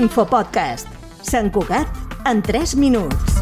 L'infopodcast. Sant Cugat en 3 minuts.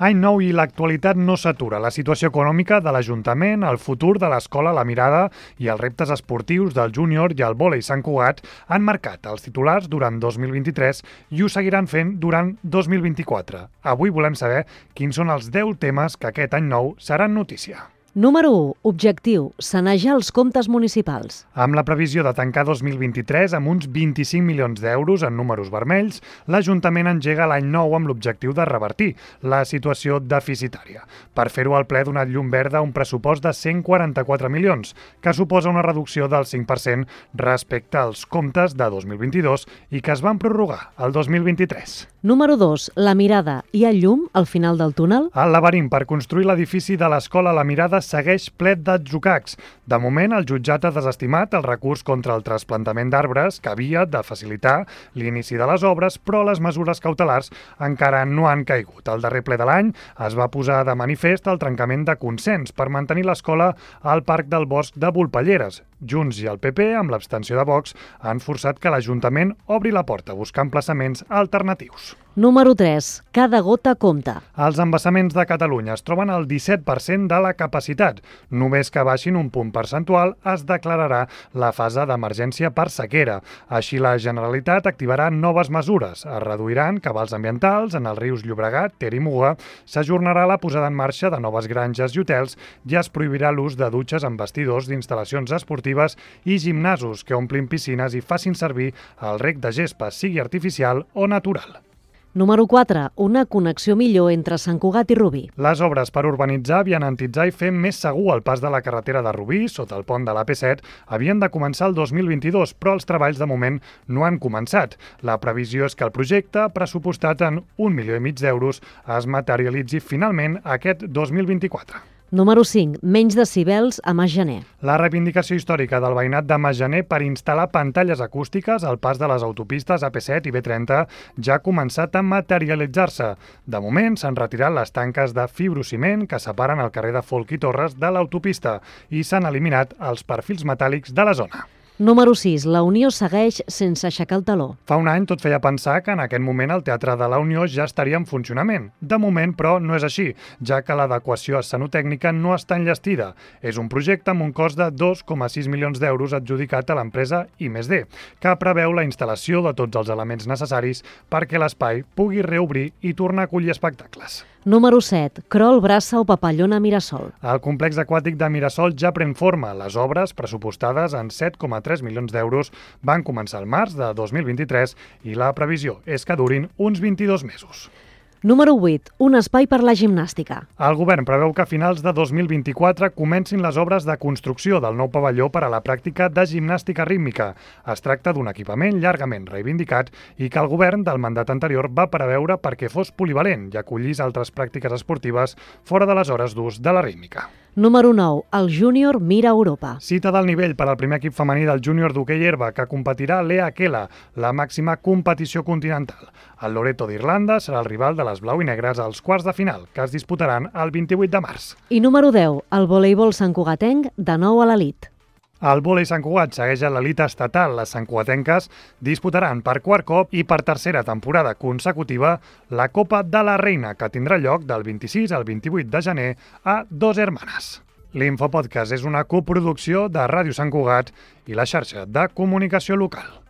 Any nou i l'actualitat no s'atura. La situació econòmica de l'Ajuntament, el futur de l'escola La Mirada i els reptes esportius del júnior i el vòlei Sant Cugat han marcat els titulars durant 2023 i ho seguiran fent durant 2024. Avui volem saber quins són els 10 temes que aquest any nou seran notícia. Número 1. Objectiu. Sanejar els comptes municipals. Amb la previsió de tancar 2023 amb uns 25 milions d'euros en números vermells, l'Ajuntament engega l'any nou amb l'objectiu de revertir la situació deficitària. Per fer-ho, el ple ha donat llum verda a un pressupost de 144 milions, que suposa una reducció del 5% respecte als comptes de 2022 i que es van prorrogar al 2023. Número 2. La mirada. Hi ha llum al final del túnel? El laberint per construir l'edifici de l'escola La Mirada segueix ple d'atzucacs. De moment, el jutjat ha desestimat el recurs contra el trasplantament d'arbres que havia de facilitar l'inici de les obres, però les mesures cautelars encara no han caigut. El darrer ple de l'any es va posar de manifest el trencament de consens per mantenir l'escola al Parc del Bosc de Volpelleres. Junts i el PP, amb l'abstenció de Vox, han forçat que l'Ajuntament obri la porta buscant emplaçaments alternatius. Número 3. Cada gota compta. Els embassaments de Catalunya es troben al 17% de la capacitat. Només que baixin un punt percentual es declararà la fase d'emergència per sequera. Així, la Generalitat activarà noves mesures. Es reduiran cabals ambientals en els rius Llobregat, Ter i Muga, s'ajornarà la posada en marxa de noves granges i hotels i es prohibirà l'ús de dutxes amb vestidors d'instal·lacions esportives i gimnasos que omplin piscines i facin servir el rec de gespa, sigui artificial o natural. Número 4. Una connexió millor entre Sant Cugat i Rubí. Les obres per urbanitzar, vianantitzar i fer més segur el pas de la carretera de Rubí sota el pont de l'AP7 havien de començar el 2022, però els treballs de moment no han començat. La previsió és que el projecte, pressupostat en un milió i mig d'euros, es materialitzi finalment aquest 2024. Número 5. Menys decibels a Mas Gener. La reivindicació històrica del veïnat de Masgener per instal·lar pantalles acústiques al pas de les autopistes AP7 i B30 ja ha començat a materialitzar-se. De moment s'han retirat les tanques de fibrociment que separen el carrer de Folk i Torres de l'autopista i s'han eliminat els perfils metàl·lics de la zona. Número 6. La Unió segueix sense aixecar el taló. Fa un any tot feia pensar que en aquest moment el Teatre de la Unió ja estaria en funcionament. De moment, però, no és així, ja que l'adequació escenotècnica no està enllestida. És un projecte amb un cost de 2,6 milions d'euros adjudicat a l'empresa I+D, que preveu la instal·lació de tots els elements necessaris perquè l'espai pugui reobrir i tornar a acollir espectacles. Número 7. Crol, Brassa o Papallona Mirasol. El complex aquàtic de Mirasol ja pren forma. Les obres, pressupostades en 7,3 milions d'euros, van començar al març de 2023 i la previsió és que durin uns 22 mesos. Número 8. Un espai per la gimnàstica. El govern preveu que a finals de 2024 comencin les obres de construcció del nou pavelló per a la pràctica de gimnàstica rítmica. Es tracta d'un equipament llargament reivindicat i que el govern del mandat anterior va preveure perquè fos polivalent i acollís altres pràctiques esportives fora de les hores d'ús de la rítmica. Número 9. El júnior mira Europa. Cita del nivell per al primer equip femení del júnior d'hoquei herba, que competirà a l'EA Kela, la màxima competició continental. El Loreto d'Irlanda serà el rival de les blau i negres als quarts de final, que es disputaran el 28 de març. I número 10. El voleibol Sant Cugatenc, de nou a l'elit. El vòlei Sant Cugat segueix a l'elit estatal. Les santcugatenques disputaran per quart cop i per tercera temporada consecutiva la Copa de la Reina, que tindrà lloc del 26 al 28 de gener a Dos Hermanes. L'Infopodcast és una coproducció de Ràdio Sant Cugat i la xarxa de comunicació local.